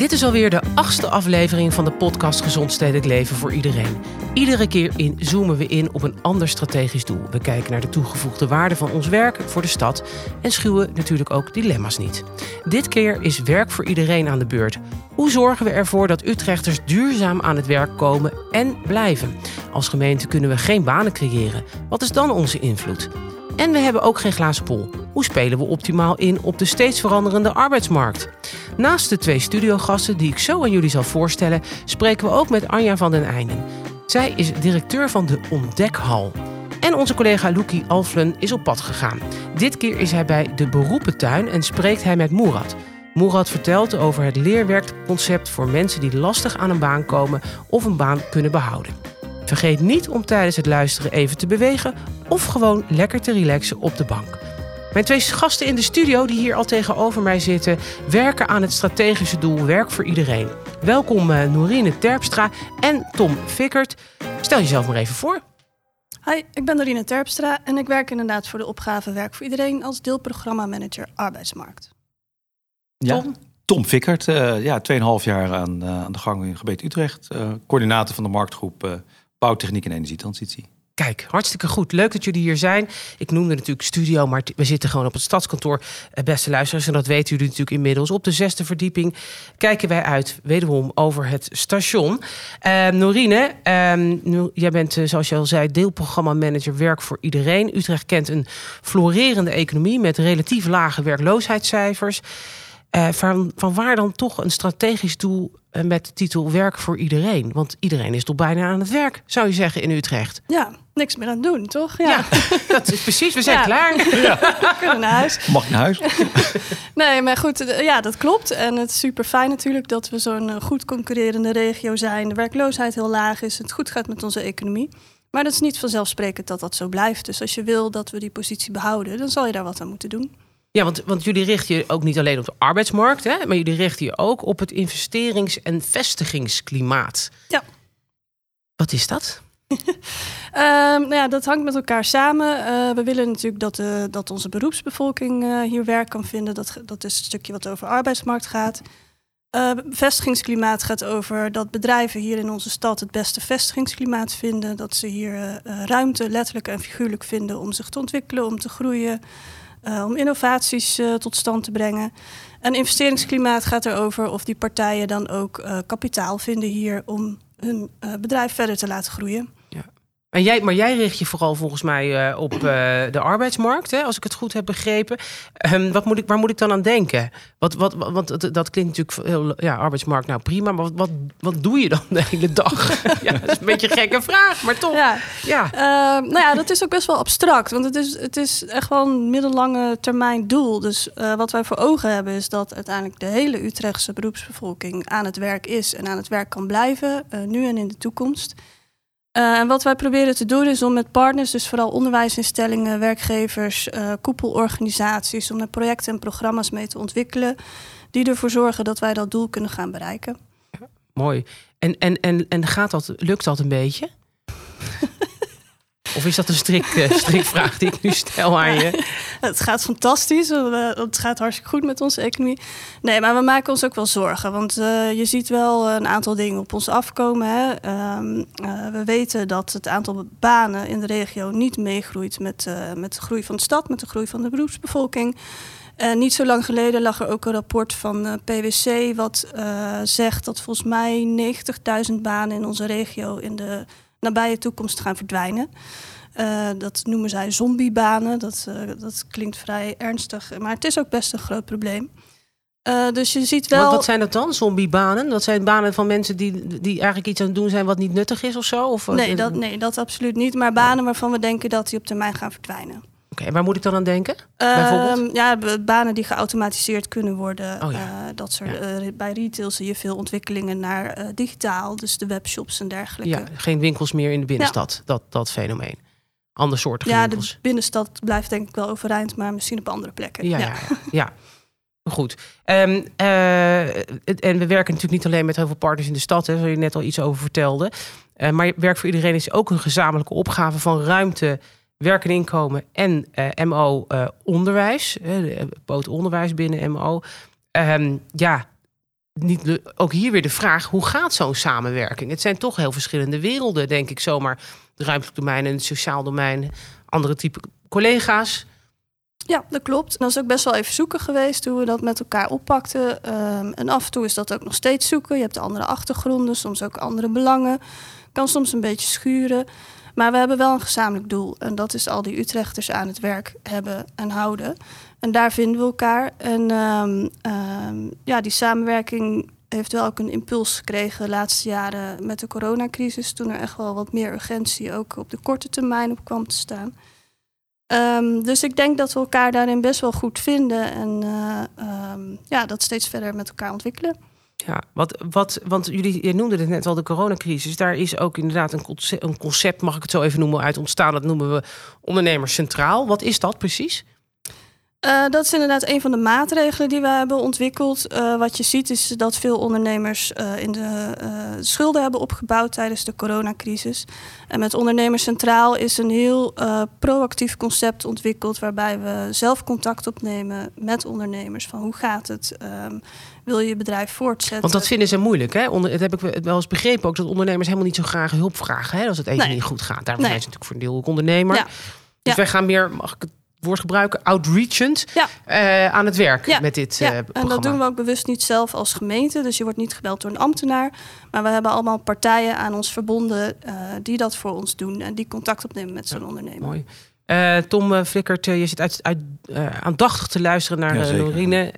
Dit is alweer de achtste aflevering van de podcast Gezond Stedelijk Leven voor iedereen. Iedere keer in zoomen we in op een ander strategisch doel. We kijken naar de toegevoegde waarde van ons werk voor de stad en schuwen natuurlijk ook dilemma's niet. Dit keer is werk voor iedereen aan de beurt. Hoe zorgen we ervoor dat Utrechters duurzaam aan het werk komen en blijven? Als gemeente kunnen we geen banen creëren. Wat is dan onze invloed? En we hebben ook geen glazen bol. Hoe spelen we optimaal in op de steeds veranderende arbeidsmarkt? Naast de twee studiogasten die ik zo aan jullie zal voorstellen, spreken we ook met Anja van den Eijnen. Zij is directeur van de Ontdekhal. En onze collega Loekie Alflen is op pad gegaan. Dit keer is hij bij de Beroepentuin en spreekt hij met Moerad. Moerad vertelt over het leerwerkconcept voor mensen die lastig aan een baan komen of een baan kunnen behouden. Vergeet niet om tijdens het luisteren even te bewegen of gewoon lekker te relaxen op de bank. Mijn twee gasten in de studio, die hier al tegenover mij zitten, werken aan het strategische doel Werk voor iedereen. Welkom uh, Norine Terpstra en Tom Fikkert. Stel jezelf maar even voor. Hi, ik ben Norine Terpstra en ik werk inderdaad voor de opgave Werk voor iedereen als deelprogrammamanager arbeidsmarkt. Ja, Tom? Tom Fikkert, uh, ja, 2,5 jaar aan, uh, aan de gang in gebied Utrecht. coördinator van de marktgroep Bouwtechniek en Energietransitie. Kijk, hartstikke goed. Leuk dat jullie hier zijn. Ik noemde natuurlijk studio, maar we zitten gewoon op het stadskantoor. Eh, beste luisteraars, en dat weten jullie natuurlijk inmiddels. Op de zesde verdieping kijken wij uit, wederom, over het station. Uh, Norine, uh, jij bent, uh, zoals je al zei, deelprogrammamanager Werk voor Iedereen. Utrecht kent een florerende economie met relatief lage werkloosheidscijfers. Uh, van, van waar dan toch een strategisch doel met de titel Werk voor iedereen? Want iedereen is toch bijna aan het werk, zou je zeggen, in Utrecht? Ja, niks meer aan doen, toch? Ja, ja dat is precies. We zijn ja. klaar. Ja. We kunnen naar huis. Mag ik naar huis? nee, maar goed, eh, ja, dat klopt. En het is super fijn natuurlijk dat we zo'n goed concurrerende regio zijn. De werkloosheid heel laag is, het goed gaat met onze economie. Maar dat is niet vanzelfsprekend dat dat zo blijft. Dus als je wil dat we die positie behouden, dan zal je daar wat aan moeten doen. Ja, want, want jullie richten je ook niet alleen op de arbeidsmarkt, hè, maar jullie richten je ook op het investerings- en vestigingsklimaat. Ja. Wat is dat? Ehm, nou ja, dat hangt met elkaar samen. Uh, we willen natuurlijk dat, uh, dat onze beroepsbevolking uh, hier werk kan vinden. Dat, dat is een stukje wat over arbeidsmarkt gaat. vestigingsklimaat gaat over dat bedrijven hier in onze stad het beste vestigingsklimaat vinden. Dat ze hier ruimte, letterlijk en figuurlijk vinden om zich te ontwikkelen, om te groeien. Uh, om innovaties uh, tot stand te brengen. En investeringsklimaat gaat erover of die partijen dan ook uh, kapitaal vinden hier om hun bedrijf verder te laten groeien. En jij, maar jij richt je vooral volgens mij uh, op uh, de arbeidsmarkt, hè, als ik het goed heb begrepen. Um, wat moet ik, waar moet ik dan aan denken? Wat, wat, want dat, klinkt natuurlijk heel, ja, arbeidsmarkt, nou prima, maar wat, wat, wat doe je dan de hele dag? ja, dat is een beetje een gekke vraag, maar toch. Ja, ja. Uh, nou ja, dat is ook best wel abstract, want het is, het is echt wel een middellange termijn doel. Dus wat wij voor ogen hebben is dat uiteindelijk de hele Utrechtse beroepsbevolking aan het werk is en aan het werk kan blijven, nu en in de toekomst. Uh, en wat wij proberen te doen is om met partners, dus vooral onderwijsinstellingen, werkgevers, uh, koepelorganisaties, om daar projecten en programma's mee te ontwikkelen, die ervoor zorgen dat wij dat doel kunnen gaan bereiken. Mooi. En, en, en, en gaat dat, lukt dat een beetje? Of is dat een strik, uh, strikvraag die ik nu stel aan je? het gaat fantastisch. Het gaat hartstikke goed met onze economie. Nee, maar we maken ons ook wel zorgen. Want uh, je ziet wel een aantal dingen op ons afkomen. Hè. Um, uh, we weten dat het aantal banen in de regio niet meegroeit met, met de groei van de stad, met de groei van de beroepsbevolking. Uh, niet zo lang geleden lag er ook een rapport van uh, PwC, wat uh, zegt dat volgens mij 90.000 banen in onze regio in de nabije toekomst gaan verdwijnen. Uh, dat noemen zij zombiebanen. Dat, uh, dat klinkt vrij ernstig, maar het is ook best een groot probleem. Uh, dus je ziet wel. Wat, wat, zijn dat dan, zombiebanen? Dat zijn banen van mensen die, die eigenlijk iets aan het doen zijn wat niet nuttig is of zo? Of, nee, dat, nee, dat absoluut niet. Maar banen waarvan we denken dat die op termijn gaan verdwijnen. Okay, waar moet ik dan aan denken? Uh, ja, banen die geautomatiseerd kunnen worden. Oh, ja. uh, dat soort, ja. uh, bij retail zie je veel ontwikkelingen naar digitaal, dus de webshops en dergelijke. Ja, geen winkels meer in de binnenstad, ja. dat, dat fenomeen. Ander soort ja, winkels. Ja, de binnenstad blijft denk ik wel overeind, maar misschien op andere plekken. Ja, ja. ja, Goed. Um, en we werken natuurlijk niet alleen met heel veel partners in de stad, hè, zoals je net al iets over vertelde. maar werk voor iedereen is ook een gezamenlijke opgave van ruimte werk en inkomen en uh, MO uh, onderwijs, uh, poot onderwijs binnen MO. Um, ja, niet, ook hier weer de vraag: hoe gaat zo'n samenwerking? Het zijn toch heel verschillende werelden, denk ik zomaar. Het ruimtelijk domein en het sociaal domein, andere type collega's. Ja, dat klopt. Dat is ook best wel even zoeken geweest hoe we dat met elkaar oppakten. Um, en af en toe is dat ook nog steeds zoeken. Je hebt andere achtergronden, soms ook andere belangen. Kan soms een beetje schuren. Maar we hebben wel een gezamenlijk doel. En dat is al die Utrechters aan het werk hebben en houden. En daar vinden we elkaar. En um, um, ja, die samenwerking heeft wel ook een impuls gekregen de laatste jaren met de coronacrisis. Toen er echt wel wat meer urgentie ook op de korte termijn op kwam te staan. Um, dus ik denk dat we elkaar daarin best wel goed vinden en um, ja, dat steeds verder met elkaar ontwikkelen. Ja, wat, wat, want jullie noemden het net al, de coronacrisis. Daar is ook inderdaad een concept, een concept, mag ik het zo even noemen, uit ontstaan. Dat noemen we ondernemers centraal. Wat is dat precies? Uh, dat is inderdaad een van de maatregelen die we hebben ontwikkeld. Uh, wat je ziet is dat veel ondernemers uh, in de schulden hebben opgebouwd tijdens de coronacrisis. En met Ondernemers Centraal is een heel proactief concept ontwikkeld waarbij we zelf contact opnemen met ondernemers. Van hoe gaat het? Um, wil je je bedrijf voortzetten? Want dat vinden ze moeilijk. Hè? Onder, dat heb ik wel eens begrepen ook dat ondernemers helemaal niet zo graag hulp vragen hè? als het even nee. niet goed gaat. Daarom nee. zijn ze natuurlijk voor een deel ook ondernemer. Ja. Dus ja. wij gaan meer, mag ik het woord gebruiken, outreachend ja. uh, aan het werk ja. met dit ja. Uh, en dat doen we ook bewust niet zelf als gemeente. Dus je wordt niet gebeld door een ambtenaar. Maar we hebben allemaal partijen aan ons verbonden uh, die dat voor ons doen. En die contact opnemen met zo'n ondernemer. Mooi. Uh, Tom Flikkert, je zit uit, uit, aandachtig te luisteren naar ja, Lorine.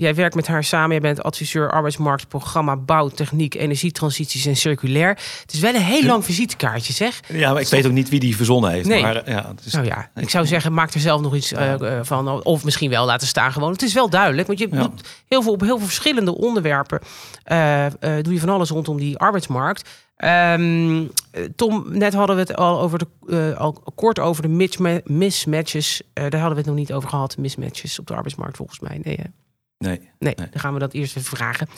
Jij werkt met haar samen. Je bent adviseur arbeidsmarktprogramma bouw, techniek, energietransities en circulair. Het is wel een heel lang visitekaartje, zeg. Ja, maar ik weet ook niet wie die verzonnen heeft. Nee. Maar, ja, is... Nou ja, ik zou zeggen, maak er zelf nog iets uh, van. Of misschien wel laten staan gewoon. Het is wel duidelijk, want je ja. doet heel veel op heel veel verschillende onderwerpen. Uh, doe je van alles rondom die arbeidsmarkt. Um, Tom, net hadden we het al, over de, uh, al kort over de mismatches. Uh, daar hadden we het nog niet over gehad. Mismatches op de arbeidsmarkt volgens mij. Nee, hè? Nee, nee. Nee, dan gaan we dat eerst even vragen.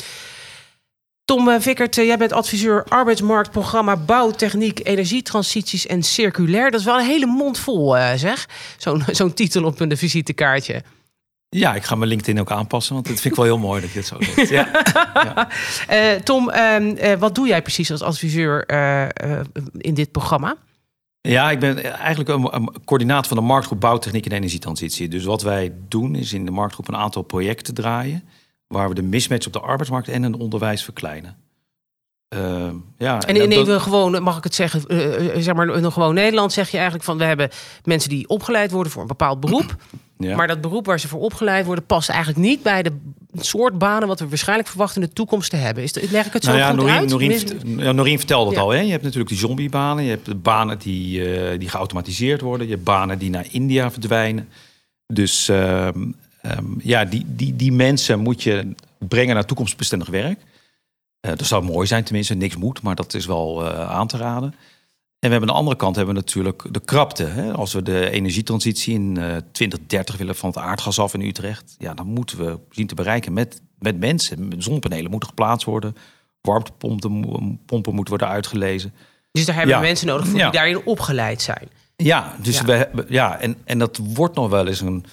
Tom uh, Vickert, uh, jij bent adviseur arbeidsmarktprogramma bouw, techniek, energietransities en circulair. Dat is wel een hele mond vol, uh, zeg. Zo'n zo'n titel op een visitekaartje. Ja, ik ga mijn LinkedIn ook aanpassen, want dat vind ik wel heel mooi dat je het zo zegt. Ja. ja. Tom, ehm, wat doe jij precies als adviseur in dit programma? Ja, ik ben eigenlijk een, coördinator van de marktgroep Bouwtechniek en Energietransitie. Dus wat wij doen is in de marktgroep een aantal projecten draaien... waar we de mismatch op de arbeidsmarkt en het onderwijs verkleinen. Uh, ja, en in dat... gewoon, mag ik het zeggen, uh, zeg maar in gewoon Nederland zeg je eigenlijk van we hebben mensen die opgeleid worden voor een bepaald beroep. Ja. Maar dat beroep waar ze voor opgeleid worden past eigenlijk niet bij de soort banen wat we waarschijnlijk verwachten in de toekomst te hebben. Is, leg ik het zo nou ja, goed Norien, uit? Norien vertelde het ja. al. Hè? Je hebt natuurlijk die zombiebanen. Je hebt de banen die, uh, die geautomatiseerd worden. Je hebt banen die naar India verdwijnen. Dus uh, um, ja, die, die, die mensen moet je brengen naar toekomstbestendig werk. Uh, dat zou mooi zijn, tenminste. Niks moet, maar dat is wel uh, aan te raden. En we hebben aan de andere kant hebben we natuurlijk de krapte. Hè? Als we de energietransitie in uh, 2030 willen van het aardgas af in Utrecht, ja, dan moeten we zien te bereiken met, met mensen. Zonnepanelen moeten geplaatst worden, warmtepompen pompen moeten worden uitgelezen. Dus daar hebben we mensen nodig voor ja. die daarin opgeleid zijn. Ja, dus ja. We, ja en, en dat wordt nog wel eens een,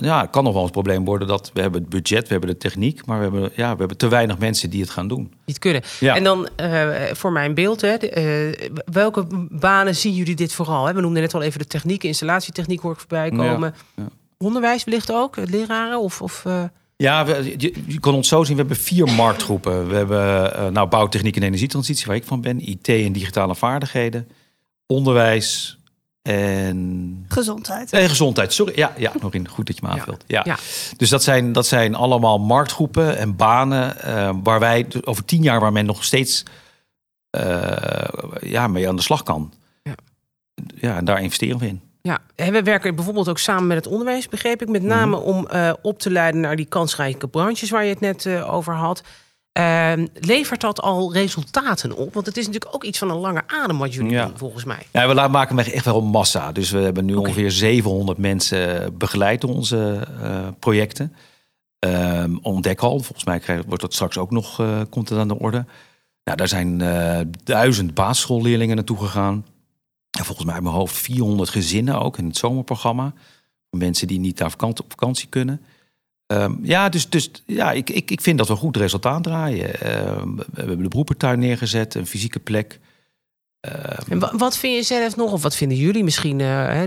ja, het kan nog wel eens een probleem worden dat we hebben het budget, we hebben de techniek, maar we hebben, ja, we hebben te weinig mensen die het gaan doen. Die het kunnen. Ja. En dan uh, voor mijn beeld, hè, de, uh, welke banen zien jullie dit vooral? Hè? We noemden net al even de techniek, installatietechniek hoor ik voorbij komen. Ja. Ja. Onderwijs wellicht ook, leraren of... of uh... Ja, we, je, je, kan ons zo zien. We hebben vier marktgroepen. We hebben nou, bouwtechniek en energietransitie, waar ik van ben. IT en digitale vaardigheden. Onderwijs, en... Gezondheid. En gezondheid, sorry. Ja, ja Norien, goed dat je me aanvult. Ja. ja. Dus dat zijn, dat zijn allemaal marktgroepen en banen uh, waar wij over tien jaar, waar men nog steeds uh, ja, mee aan de slag kan. Ja. ja, en daar investeren we in. Ja, en we werken bijvoorbeeld ook samen met het onderwijs, begreep ik. Met name mm -hmm. om uh, op te leiden naar die kansrijke branches waar je het net over had. Uh, levert dat al resultaten op? Want het is natuurlijk ook iets van een lange adem wat jullie ja. doen, volgens mij. Ja, we maken echt wel massa. Dus we hebben nu okay. ongeveer 700 mensen begeleid door onze uh, projecten. Um, ontdek al, volgens mij krijg, wordt dat straks ook nog, uh, komt het aan de orde. Nou, daar zijn uh, duizend basisschoolleerlingen naartoe gegaan. En volgens mij in mijn hoofd 400 gezinnen ook in het zomerprogramma. Mensen die niet naar vakantie, op vakantie kunnen. Ehm, ja, dus, dus ja, ik, ik, ik vind dat we goed resultaat draaien. Ehm, we hebben de beroepentuin neergezet, een fysieke plek. Ehm, en wat vind je zelf nog, of wat vinden jullie misschien? Uh,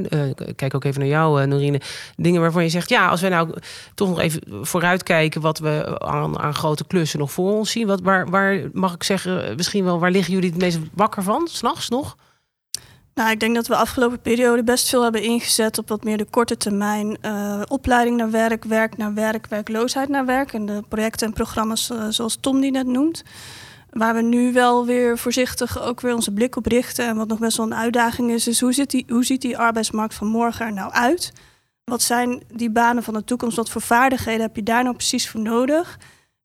kijk ook even naar jou, uh, Norine. Dingen waarvan je zegt, ja, als wij nou toch nog even vooruitkijken wat we aan, aan grote klussen nog voor ons zien. Wat, waar, waar mag ik zeggen, misschien wel, waar liggen jullie het meest wakker van, s'nachts nog? Nou, ik denk dat we de afgelopen periode best veel hebben ingezet op wat meer de korte termijn uh, opleiding naar werk, werk naar werk, werkloosheid naar werk. En de projecten en programma's zoals Tom die net noemt. Waar we nu wel weer voorzichtig ook weer onze blik op richten. En wat nog best wel een uitdaging is, is hoe, die, hoe ziet die arbeidsmarkt van morgen er nou uit? Wat zijn die banen van de toekomst? Wat voor vaardigheden heb je daar nou precies voor nodig?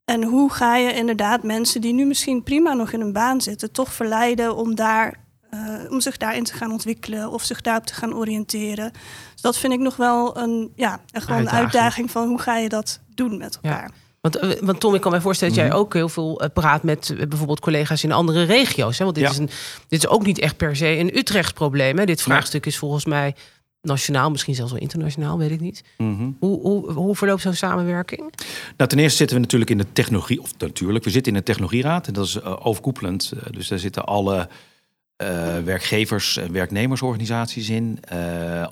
En hoe ga je inderdaad mensen die nu misschien prima nog in een baan zitten, toch verleiden om, daar, uh, om zich daarin te gaan ontwikkelen of zich daarop te gaan oriënteren? Dus dat vind ik nog wel een, ja, gewoon een uitdaging van hoe ga je dat doen met elkaar. Ja. Want, eh, want Tom, ik kan mij voorstellen dat jij mhm. ook heel veel eh, praat met eh, bijvoorbeeld collega's in andere regio's. Hè? Want dit, is een, dit is ook niet echt per se een Utrechts probleem. Hè? Dit vraagstuk is volgens mij nationaal, misschien zelfs wel internationaal, weet ik niet. Mhm. hoe, hoe, hoe verloopt zo'n samenwerking? Nou, ten eerste zitten we natuurlijk in de technologie, of natuurlijk, we zitten in de technologieraad en dat is overkoepelend. dus daar zitten alle werkgevers- en werknemersorganisaties in,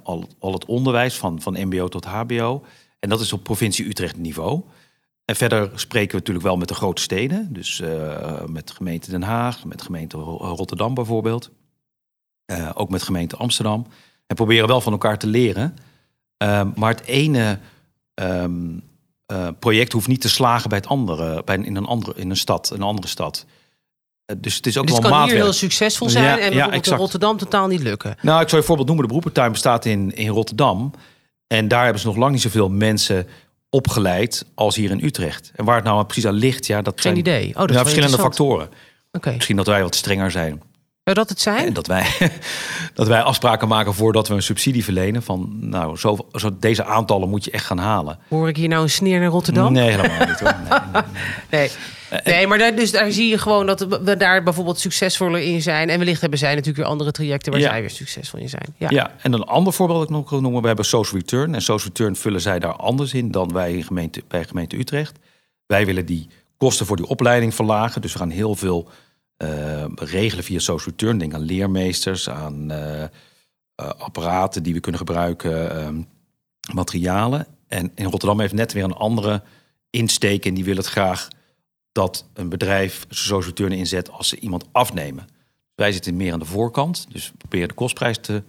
al, al het onderwijs van, van MBO tot HBO. En dat is op provincie Utrecht niveau. En verder spreken we natuurlijk wel met de grote steden. Dus met gemeente Den Haag, met gemeente Rotterdam bijvoorbeeld. Ook met gemeente Amsterdam. En proberen wel van elkaar te leren. Uh, maar het ene um, project hoeft niet te slagen bij het andere, bij, in, een andere in een stad, een andere stad. Dus het is ook dus wel kan hier heel succesvol zijn ja, en bijvoorbeeld ja, in Rotterdam totaal niet lukken. Nou, ik zou je voorbeeld noemen. De beroepentuin bestaat in, in Rotterdam. En daar hebben ze nog lang niet zoveel mensen opgeleid als hier in Utrecht. En waar het nou precies aan ligt, ja, dat Geen zijn idee. Oh, dat ja, verschillende factoren. Okay. Misschien dat wij wat strenger zijn. Zou dat het zijn? En dat wij, dat wij afspraken maken voordat we een subsidie verlenen. Van nou, zo, zo, deze aantallen moet je echt gaan halen. Hoor ik hier nou een sneer naar Rotterdam? Nee, helemaal niet hoor. Nee, nee, nee. Nee. nee maar daar, dus daar zie je gewoon dat we daar bijvoorbeeld succesvoller in zijn. En wellicht hebben zij natuurlijk weer andere trajecten waar zij weer succesvol in zijn. Ja. ja, en een ander voorbeeld dat ik nog wil noemen. We hebben Social Return. En Social Return vullen zij daar anders in dan wij in gemeente, bij gemeente Utrecht. Wij willen die kosten voor die opleiding verlagen. Dus we gaan heel veel uh, regelen via social return. Denk aan leermeesters, aan uh, uh, apparaten die we kunnen gebruiken, ehm, materialen. En in Rotterdam heeft net weer een andere insteek en die wil het graag dat een bedrijf social return inzet als ze iemand afnemen. Wij zitten meer aan de voorkant, dus we proberen de kostprijs te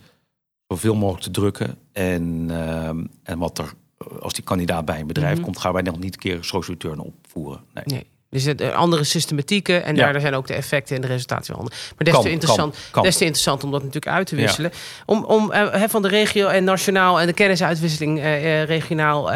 zoveel mogelijk te drukken. En, ehm, en wat er, als die kandidaat bij een bedrijf mm -hmm. komt, gaan wij nog niet een keer social return opvoeren. Nee. nee. Dus het, eh, andere systematieken en daar zijn ook de effecten en de resultaten wel anders. Maar des, te interessant, des te interessant om dat natuurlijk uit te wisselen. Om, om uh, van de regio en nationaal en de kennisuitwisseling uh, regionaal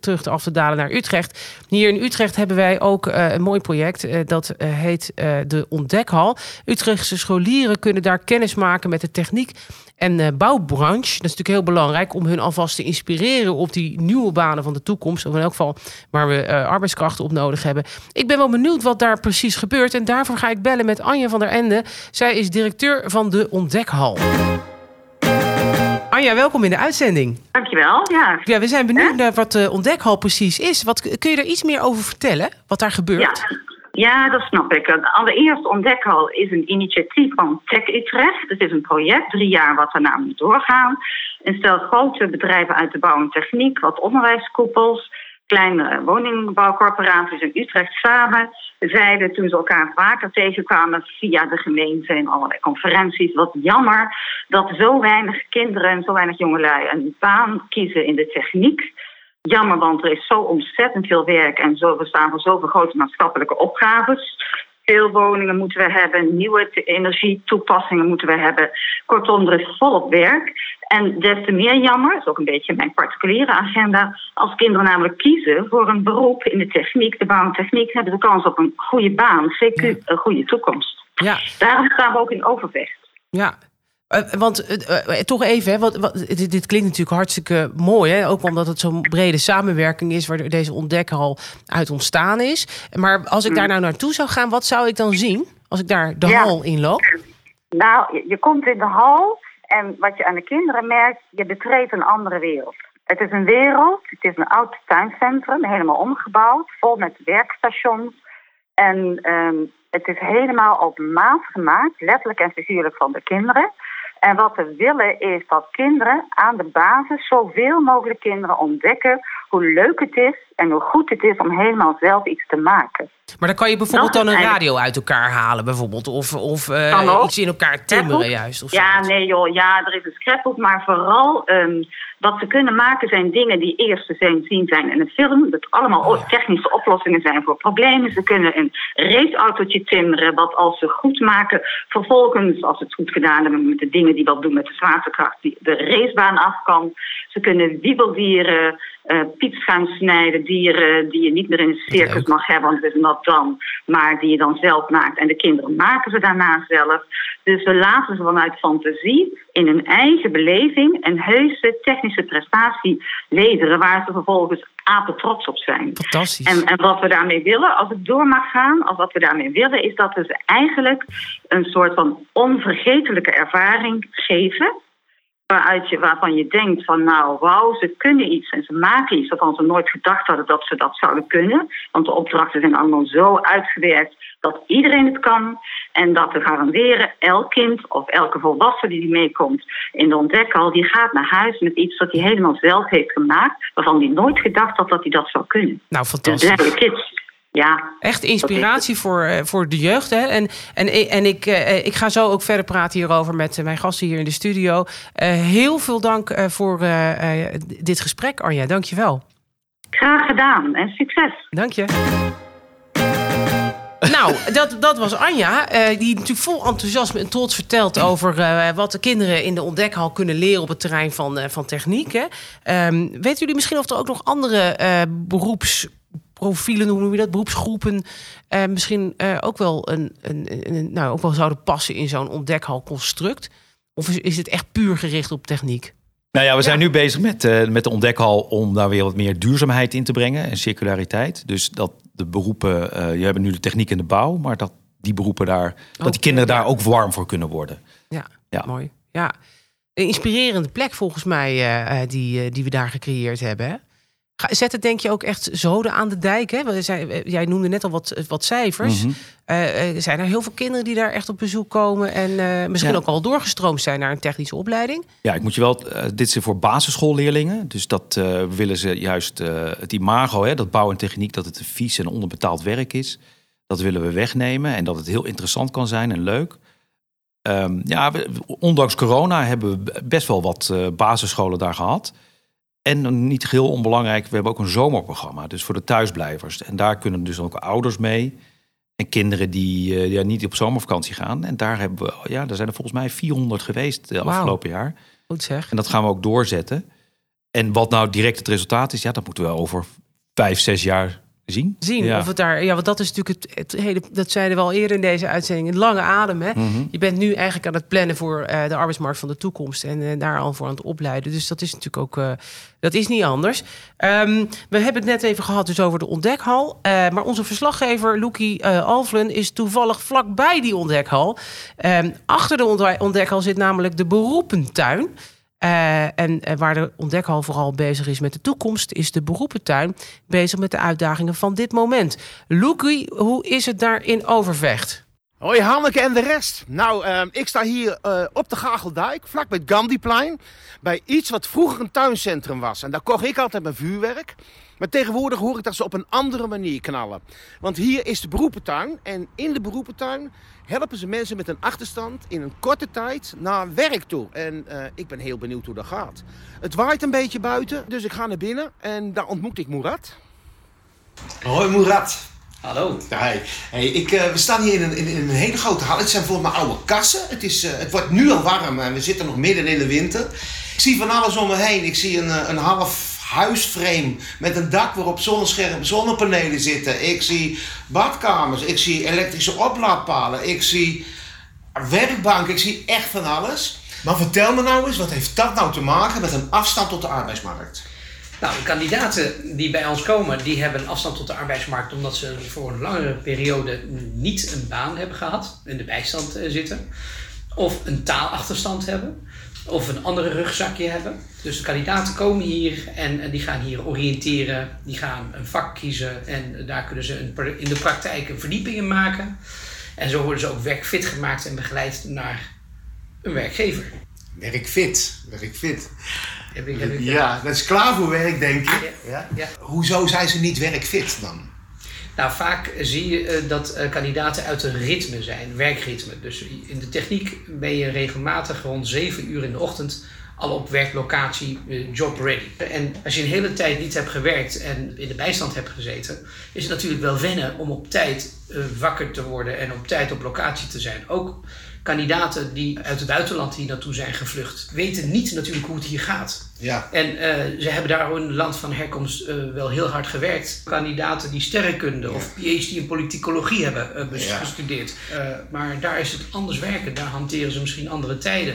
terug te af te dalen naar Utrecht. Hier in Utrecht hebben wij ook een mooi project. dat heet de Ontdekhal. Utrechtse scholieren kunnen daar kennis maken met de techniek en de bouwbranche. Dat is natuurlijk heel belangrijk om hun alvast te inspireren op die nieuwe banen van de toekomst. Of in elk geval waar we arbeidskrachten op nodig hebben. Ik ben wel benieuwd wat daar precies gebeurt. En daarvoor ga ik bellen met Anja van der Ende. Zij is directeur van de Ontdekhal. Anja, welkom in de uitzending. Dankjewel. Ja, ja we zijn benieuwd naar wat de Ontdekhal precies is. Wat, kun je er iets meer over vertellen? Wat daar gebeurt? Ja. Ja, dat snap ik. Allereerst Ontdekhal is een initiatief van Tech Utrecht. Het is een project, drie jaar wat daarna moet doorgaan. En stel grote bedrijven uit de bouw en techniek, wat onderwijskoepels, kleine woningbouwcorporaties in Utrecht samen zeiden toen ze elkaar vaker tegenkwamen via de gemeente en allerlei conferenties. Wat jammer dat zo weinig kinderen en zo weinig jongelui een baan kiezen in de techniek. Jammer, want er is zo ontzettend veel werk en zo, we staan voor zoveel grote maatschappelijke opgaves. Veel woningen moeten we hebben, nieuwe energietoepassingen moeten we hebben. Kortom, er is volop werk. En des te meer jammer, is ook een beetje mijn particuliere agenda, als kinderen namelijk kiezen voor een beroep in de techniek, de bouwtechniek, hebben ze kans op een goede baan, zeker een goede toekomst. Ja. Daarom staan we ook in overvecht. Ja, uh, want uh, toch even, hè, wat, dit, dit, klinkt natuurlijk hartstikke mooi. Hè? Ook omdat het zo'n brede samenwerking is... waar deze ontdekker uit ontstaan is. Maar als ik daar mm. nou naartoe zou gaan, wat zou ik dan zien... als ik daar de hal in loop? Nou, je, je komt in de hal en wat je aan de kinderen merkt... je betreedt een andere wereld. Het is een wereld, het is een oud tuincentrum, helemaal omgebouwd, vol met werkstations. En ehm, het is helemaal op maat gemaakt, letterlijk en figuurlijk van de kinderen. En wat we willen is dat kinderen aan de basis, zoveel mogelijk kinderen ontdekken hoe leuk het is en hoe goed het is om helemaal zelf iets te maken. Maar dan kan je bijvoorbeeld dan een radio uit elkaar halen, bijvoorbeeld. Of, of uh, iets in elkaar timmeren, juist. Of ja, nee joh, ja, er is een scrapbook. Maar vooral um, wat ze kunnen maken zijn dingen die eerst te zijn, zien zijn in een film. Dat allemaal oh, technische oplossingen zijn voor problemen. Ze kunnen een raceautootje timmeren, wat als ze goed maken, vervolgens, als ze het goed gedaan hebben met de dingen die dat doen met de zwaartekracht, die de racebaan af kan. Ze kunnen wiebeldieren uh, gaan snijden, dieren die je niet meer in een circus mag hebben, want het is nat dan, maar die je dan zelf maakt. En de kinderen maken ze daarna zelf. Dus we laten ze vanuit fantasie in hun eigen beleving een heuse technische prestatie leveren, waar ze vervolgens apen trots op zijn. Fantastisch. En, en wat we daarmee willen, als het door mag gaan, als wat we daarmee willen, is dat we ze eigenlijk een soort van onvergetelijke ervaring geven waaruit je, waarvan je denkt van nou wauw, ze kunnen iets en ze maken iets waarvan ze nooit gedacht hadden dat ze dat zouden kunnen. Want de opdrachten zijn allemaal zo uitgewerkt dat iedereen het kan. En dat we garanderen, elk kind of elke volwassene die meekomt in de ontdekhal, die gaat naar huis met iets wat hij helemaal zelf heeft gemaakt, waarvan hij nooit gedacht had dat hij dat zou kunnen. Nou, fantastisch. Dus kids. Ja, Echt inspiratie voor, eh, voor de jeugd. Hè? En, en, en ik, eh, ik ga zo ook verder praten hierover met mijn gasten hier in de studio. Uh, heel veel dank voor dit gesprek, Arja. Dank je wel. Graag gedaan en succes. Dank je. Nou, dat, dat was Anja, die natuurlijk vol enthousiasme en trots vertelt over wat de kinderen in de ontdekhal kunnen leren op het terrein van, van techniek. Hè. Um, weten jullie misschien of er ook nog andere beroeps profielen, hoe noem je dat, beroepsgroepen, uh, misschien uh, ook wel een, een, een, nou, ook wel zouden passen in zo'n ontdekhalconstruct? Of is, is het echt puur gericht op techniek? Nou ja, we zijn nu bezig met, uh, met de ontdekhal om daar weer wat meer duurzaamheid in te brengen en circulariteit. Dus dat de beroepen, je hebt nu de techniek en de bouw, maar dat die beroepen daar, dat die kinderen daar ook warm voor kunnen worden. Ja, ja. mooi. Ja. Een inspirerende plek volgens mij die, die we daar gecreëerd hebben. Hè? Zet het denk je ook echt zoden aan de dijk? Hè? Eh, jij noemde net al wat, wat cijfers. Mm zijn er heel veel kinderen die daar echt op bezoek komen... en misschien ook al doorgestroomd zijn naar een technische opleiding? Ja, ik moet je wel... dit is voor basisschoolleerlingen. Dus dat willen ze juist het imago, hè, dat bouw en techniek... dat het een vies en onderbetaald werk is. Dat willen we wegnemen en dat het heel interessant kan zijn en leuk. Um, ja, ondanks corona hebben we best wel wat basisscholen daar gehad... En niet geheel onbelangrijk, we hebben ook een zomerprogramma, dus voor de thuisblijvers. En daar kunnen dus ook ouders mee. En kinderen die uh, ja, niet op zomervakantie gaan. En daar, hebben we, ja, daar zijn er volgens mij 400 geweest de afgelopen jaar. Goed zeg. En dat gaan we ook doorzetten. En wat nou direct het resultaat is, ja, dat moeten we over vijf, zes jaar zien. Zien of het daar. Ja, want dat is natuurlijk het, het, hele. Dat zeiden we al eerder in deze uitzending. Een lange adem. Hè? Mhm. Je bent nu eigenlijk aan het plannen voor uh, de arbeidsmarkt van de toekomst en uh, daar al voor aan het opleiden. Dus dat is natuurlijk ook. Uh, dat is niet anders. Um, we hebben het net even gehad dus over de ontdekhal. maar onze verslaggever Loekie Alvlen is toevallig vlakbij die ontdekhal. Um, achter de ontdekhal zit namelijk de beroepentuin. Uh, en uh, waar de ontdekhal vooral bezig is met de toekomst, is de beroepentuin bezig met de uitdagingen van dit moment. Loekie, hoe is het daar in Overvecht? Hoi Hanneke en de rest. Nou, uh, ik sta hier uh, op de Gageldijk, vlak bij het Gandhiplein. Bij iets wat vroeger een tuincentrum was. En daar kocht ik altijd mijn vuurwerk. Maar tegenwoordig hoor ik dat ze op een andere manier knallen. Want hier is de beroepentuin. En in de beroepentuin helpen ze mensen met een achterstand in een korte tijd naar werk toe. En uh, ik ben heel benieuwd hoe dat gaat. Het waait een beetje buiten, dus ik ga naar binnen en daar ontmoet ik Murat. Hoi Murat. Hallo. Hey, hey ik, uh, we staan hier in een, in, een hele grote hal. Het zijn volgens mij oude kassen. Het, is, uh, het wordt nu al warm en we zitten nog midden in de winter. Ik zie van alles om me heen. Ik zie een, een half huisframe met een dak waarop zonnescherm, zonnepanelen zitten. Ik zie badkamers, ik zie elektrische oplaadpalen, ik zie werkbanken, ik zie echt van alles. Maar vertel me nou eens, wat heeft dat nou te maken met een afstand tot de arbeidsmarkt? Nou, de kandidaten die bij ons komen, die hebben een afstand tot de arbeidsmarkt omdat ze voor een langere periode niet een baan hebben gehad, in de bijstand eh, zitten. of een taalachterstand hebben of een andere rugzakje hebben. Dus de kandidaten komen hier en, en die gaan hier oriënteren, die gaan een vak kiezen en daar kunnen ze een, in de praktijk een verdieping in maken. En zo worden ze ook werkfit gemaakt en begeleid naar een werkgever. Werkfit, werkfit. Heb ik, heb ik, Ja, dat is klaar voor werk, denk ik. Ja, ja. Hoezo zijn ze niet werkfit dan? Nou, vaak zie je eh, dat eh, kandidaten uit een ritme zijn, werkritme. Dus in de techniek ben je regelmatig rond 7 uur in de ochtend al op werklocatie, eh, job ready. En als je een hele tijd niet hebt gewerkt en in de bijstand hebt gezeten, is het natuurlijk wel wennen om op tijd wakker te worden en op tijd op locatie te zijn. Ook kandidaten die uit het buitenland hier naartoe zijn gevlucht, weten niet natuurlijk hoe het hier gaat. Ja. En uh, ze hebben daar in het land van herkomst uh, wel heel hard gewerkt. Kandidaten die sterrenkunde of PhD in politicologie hebben uh, Ja. gestudeerd. maar daar is het anders werken. Daar hanteren ze misschien andere tijden.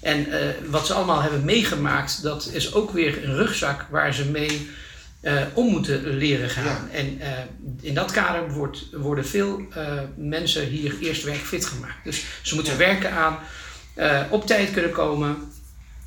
En wat ze allemaal hebben meegemaakt, dat is ook weer een rugzak waar ze mee om moeten leren gaan. Ja. En in dat kader wordt, worden veel mensen hier eerst werkfit gemaakt. Dus ze moeten werken aan op tijd kunnen komen,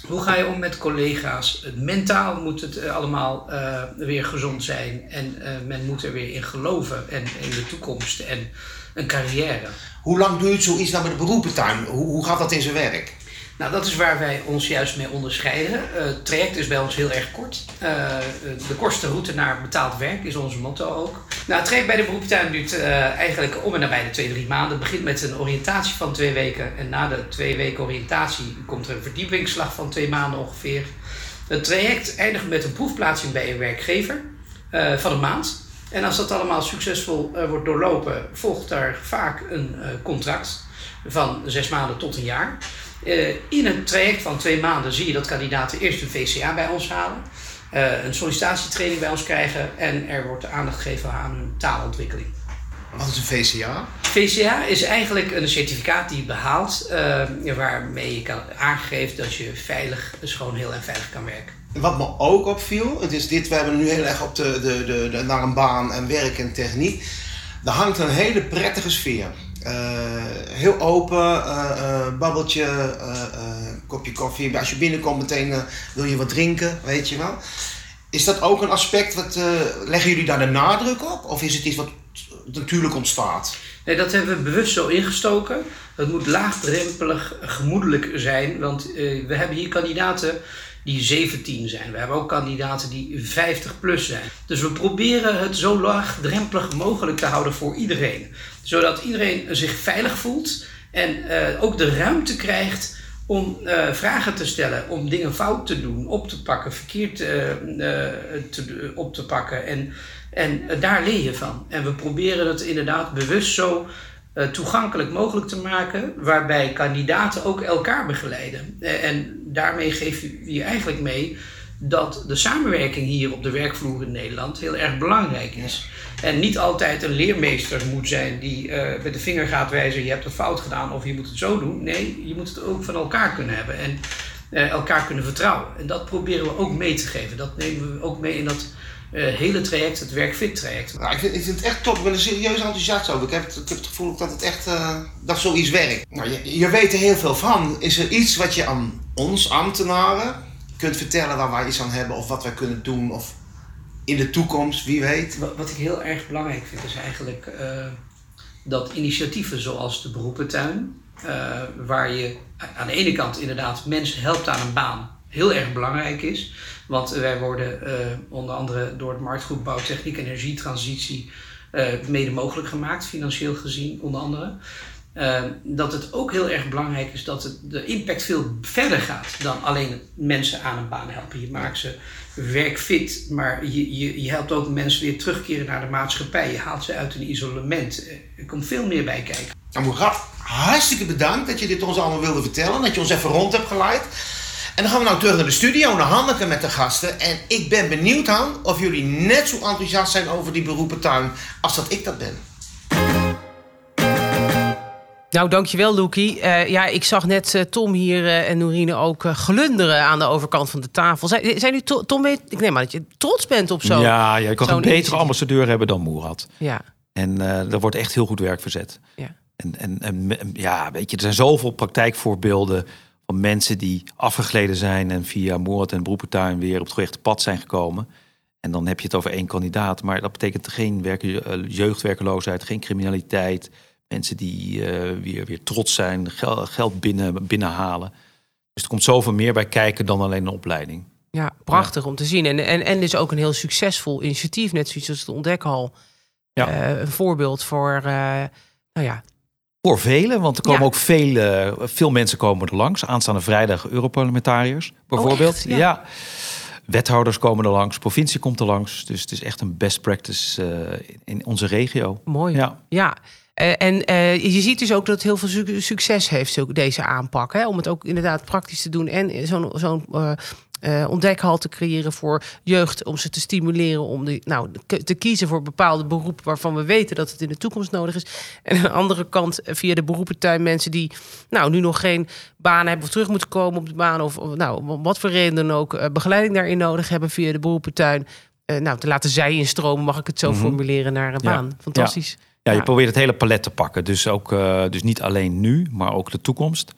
hoe ga je om met collega's? Mentaal moet het eh, allemaal weer gezond zijn en men moet er weer in geloven en in de toekomst en een carrière. Hoe lang duurt zoiets nou met de beroepentuin? Hoe, hoe gaat dat in zijn werk? Nou, dat is waar wij ons juist mee onderscheiden. Uh, het traject is bij ons heel erg kort. Uh, de kortste route naar betaald werk is onze motto ook. Nou, het traject bij de beroepstuin duurt uh, eigenlijk om en nabij de twee, drie maanden. Het begint met een oriëntatie van twee weken. En na de twee weken oriëntatie komt er een verdiepingsslag van twee maanden ongeveer. Het traject eindigt met een proefplaatsing bij een werkgever van een maand. En als dat allemaal succesvol wordt doorlopen, volgt daar vaak een contract van zes maanden tot een jaar. Uh, in een traject van twee maanden zie je dat kandidaten eerst een VCA bij ons halen, uh, een sollicitatietraining bij ons krijgen en er wordt aandacht gegeven aan hun taalontwikkeling. Wat is een VCA? VCA is eigenlijk een certificaat die je behaalt, uh, waarmee je kan aangeven dat je veilig, schoon, heel en veilig kan werken. Wat me ook opviel, het is dit, we hebben nu heel erg op de, de, de, de, naar een baan en werk en techniek. Er hangt een hele prettige sfeer. Uh, heel open, uh, uh, babbeltje, kopje koffie. Als je binnenkomt meteen wil je wat drinken, weet je wel. Is dat ook een aspect, wat, leggen jullie daar de nadruk op? Of is het iets wat natuurlijk ontstaat? Nee, dat hebben we bewust zo ingestoken. Het moet laagdrempelig, gemoedelijk zijn. Want we hebben hier kandidaten die 17 zijn. We hebben ook kandidaten die 50 plus zijn. Dus we proberen het zo laagdrempelig mogelijk te houden voor iedereen. Zodat iedereen zich veilig voelt en uh, ook de ruimte krijgt om uh, vragen te stellen, om dingen fout te doen, op te pakken, verkeerd te, op te pakken. En, en daar leer je van. En we proberen het inderdaad bewust zo toegankelijk mogelijk te maken, waarbij kandidaten ook elkaar begeleiden. En daarmee geef je je eigenlijk mee dat de samenwerking hier op de werkvloer in Nederland heel erg belangrijk is. En niet altijd een leermeester moet zijn die uh, met de vinger gaat wijzen: je hebt een fout gedaan of je moet het zo doen. Nee, je moet het ook van elkaar kunnen hebben en uh, elkaar kunnen vertrouwen. En dat proberen we ook mee te geven. Dat nemen we ook mee in dat uh, hele traject, het werkfit traject. Nou, ik, vind, ik vind het echt top. Ik ben er serieus enthousiast over. Ik heb het, ik heb het gevoel dat het echt uh, dat zoiets werkt. Nou, je, je weet er heel veel van. Is er iets wat je aan ons ambtenaren kunt vertellen waar wij iets aan hebben of wat wij kunnen doen of in de toekomst, wie weet? Wat, ik heel erg belangrijk vind is eigenlijk uh, dat initiatieven zoals de beroepentuin, waar je aan de ene kant inderdaad mensen helpt aan een baan, heel erg belangrijk is. Want wij worden uh, onder andere door het marktgroep Bouwtechniek en Energietransitie mede mogelijk gemaakt, financieel gezien onder andere. Uh, dat het ook heel erg belangrijk is dat het, de impact veel verder gaat dan alleen mensen aan een baan helpen. Je maakt ze werkfit, maar je, je, je helpt ook mensen weer terugkeren naar de maatschappij. Je haalt ze uit een isolement. Er komt veel meer bij kijken. Nou, hartstikke bedankt dat je dit ons allemaal wilde vertellen. Dat je ons even rond hebt geleid. En dan gaan we nou terug naar de studio, naar Hanneke met de gasten. En ik ben benieuwd, Han, of jullie net zo enthousiast zijn over die beroepentuin als dat ik dat ben. Nou, dankjewel, Loekie. Uh, ja, ik zag net uh, Tom hier uh, en Norine ook glunderen aan de overkant van de tafel. Zijn, zijn u, Tom, weet, ik neem aan dat je trots bent op zo'n Ja, ja je kan een betere ambassadeur hebben dan Moerad. Ja. En er wordt echt heel goed werk verzet. Ja. En, en, en ja, weet je, er zijn zoveel praktijkvoorbeelden van mensen die afgegleden zijn en via moord en beroepentuin weer op het gerechte pad zijn gekomen. En dan heb je het over één kandidaat, maar dat betekent geen werken, eh, jeugdwerkeloosheid, geen criminaliteit. Mensen die uh, weer, weer trots zijn, geld binnen, binnenhalen. Dus er komt zoveel meer bij kijken dan alleen een opleiding. Ja, prachtig om te zien. En, en, en dus ook een heel succesvol initiatief, net zoals het ontdekhal. Ja. Uh, een voorbeeld voor, uh, nou ja. Voor velen, want er komen ook veel, veel mensen komen er langs. Aanstaande vrijdag Europarlementariërs bijvoorbeeld. Oh, ja. Wethouders komen er langs, provincie komt er langs. Dus het is echt een best practice uh, in onze regio. Mooi. Ja. ja. Uh, en uh, je ziet dus ook dat het heel veel succes heeft, deze aanpak. Hè? Om het ook inderdaad praktisch te doen. En zo'n zo'n uh, ontdekhal te creëren voor jeugd. Om ze te stimuleren om die, nou, te kiezen voor bepaalde beroepen waarvan we weten dat het in de toekomst nodig is. En aan de andere kant eh, via de beroepentuin mensen die nou, nu nog geen baan hebben of terug moeten komen op de baan. Of, nou, wat voor reden dan ook uh, begeleiding daarin nodig hebben via de beroepentuin. Uh, nou, te laten zij instromen, mag ik het zo mm -hmm. formuleren, naar een baan. Fantastisch. Ja. Ja, je probeert het hele palet te pakken. Dus ook dus niet alleen nu, maar ook de toekomst.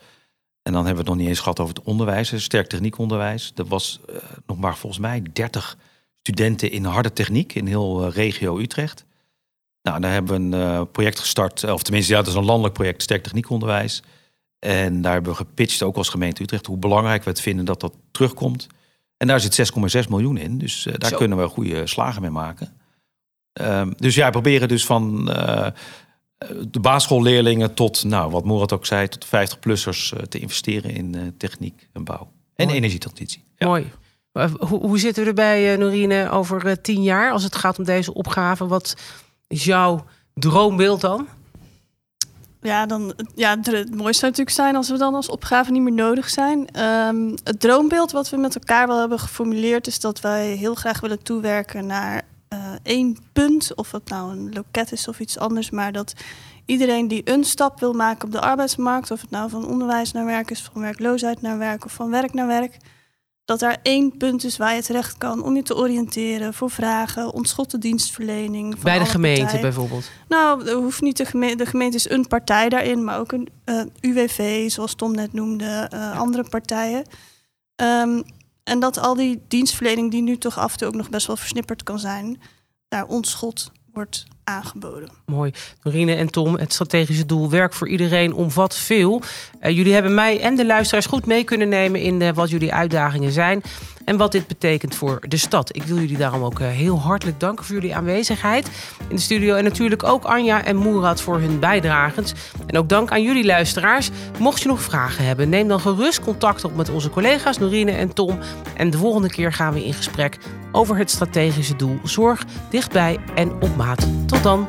En dan hebben we het nog niet eens gehad over het onderwijs, sterk techniekonderwijs. Er was uh, nog maar volgens mij 30 studenten in harde techniek in heel uh, regio Utrecht. Nou, daar hebben we een uh, project gestart, of tenminste, ja, dat is een landelijk project, sterk techniekonderwijs. En daar hebben we gepitcht, ook als gemeente Utrecht, hoe belangrijk we het vinden dat dat terugkomt. En daar zit 6,6 miljoen in, dus daar Zo. kunnen we goede slagen mee maken. Um, dus ja, proberen dus van de basisschoolleerlingen tot, nou, wat Moerat ook zei, tot 50-plussers eh, te investeren in uh, techniek en bouw. En Mooi. energietransitie. Ja. Mooi. Hoe, hoe, zitten we erbij, Norine, over tien jaar als het gaat om deze opgave? Wat is jouw droombeeld dan? Ja, dan, ja, het mooiste zou natuurlijk zijn als we dan als opgave niet meer nodig zijn. Um, het droombeeld wat we met elkaar wel hebben geformuleerd is dat wij heel graag willen toewerken naar uh, één punt, of het nou een loket is of iets anders, maar dat iedereen die een stap wil maken op de arbeidsmarkt, of het nou van onderwijs naar werk is, van werkloosheid naar werk of van werk naar werk, dat daar één punt is waar je terecht kan om je te oriënteren voor vragen, ontschotte dienstverlening. Van Bij de gemeente partijen. bijvoorbeeld? Nou, hoeft niet de gemeente, de gemeente is een partij daarin, maar ook een uh, UWV, zoals Tom net noemde, uh, andere partijen. Um, en dat al die dienstverlening, die nu toch af en toe ook nog best wel versnipperd kan zijn, daar onschot wordt aangeboden. Mooi. Norine en Tom, het strategische doel werk voor iedereen omvat veel. Uh, jullie hebben mij en de luisteraars goed mee kunnen nemen in uh, wat jullie uitdagingen zijn en wat dit betekent voor de stad. Ik wil jullie daarom ook uh, heel hartelijk danken voor jullie aanwezigheid in de studio. En natuurlijk ook Anja en Moerad voor hun bijdrages. En ook dank aan jullie luisteraars. Mocht je nog vragen hebben, neem dan gerust contact op met onze collega's Norine en Tom. En de volgende keer gaan we in gesprek over het strategische doel zorg dichtbij en op maat. Tot dan.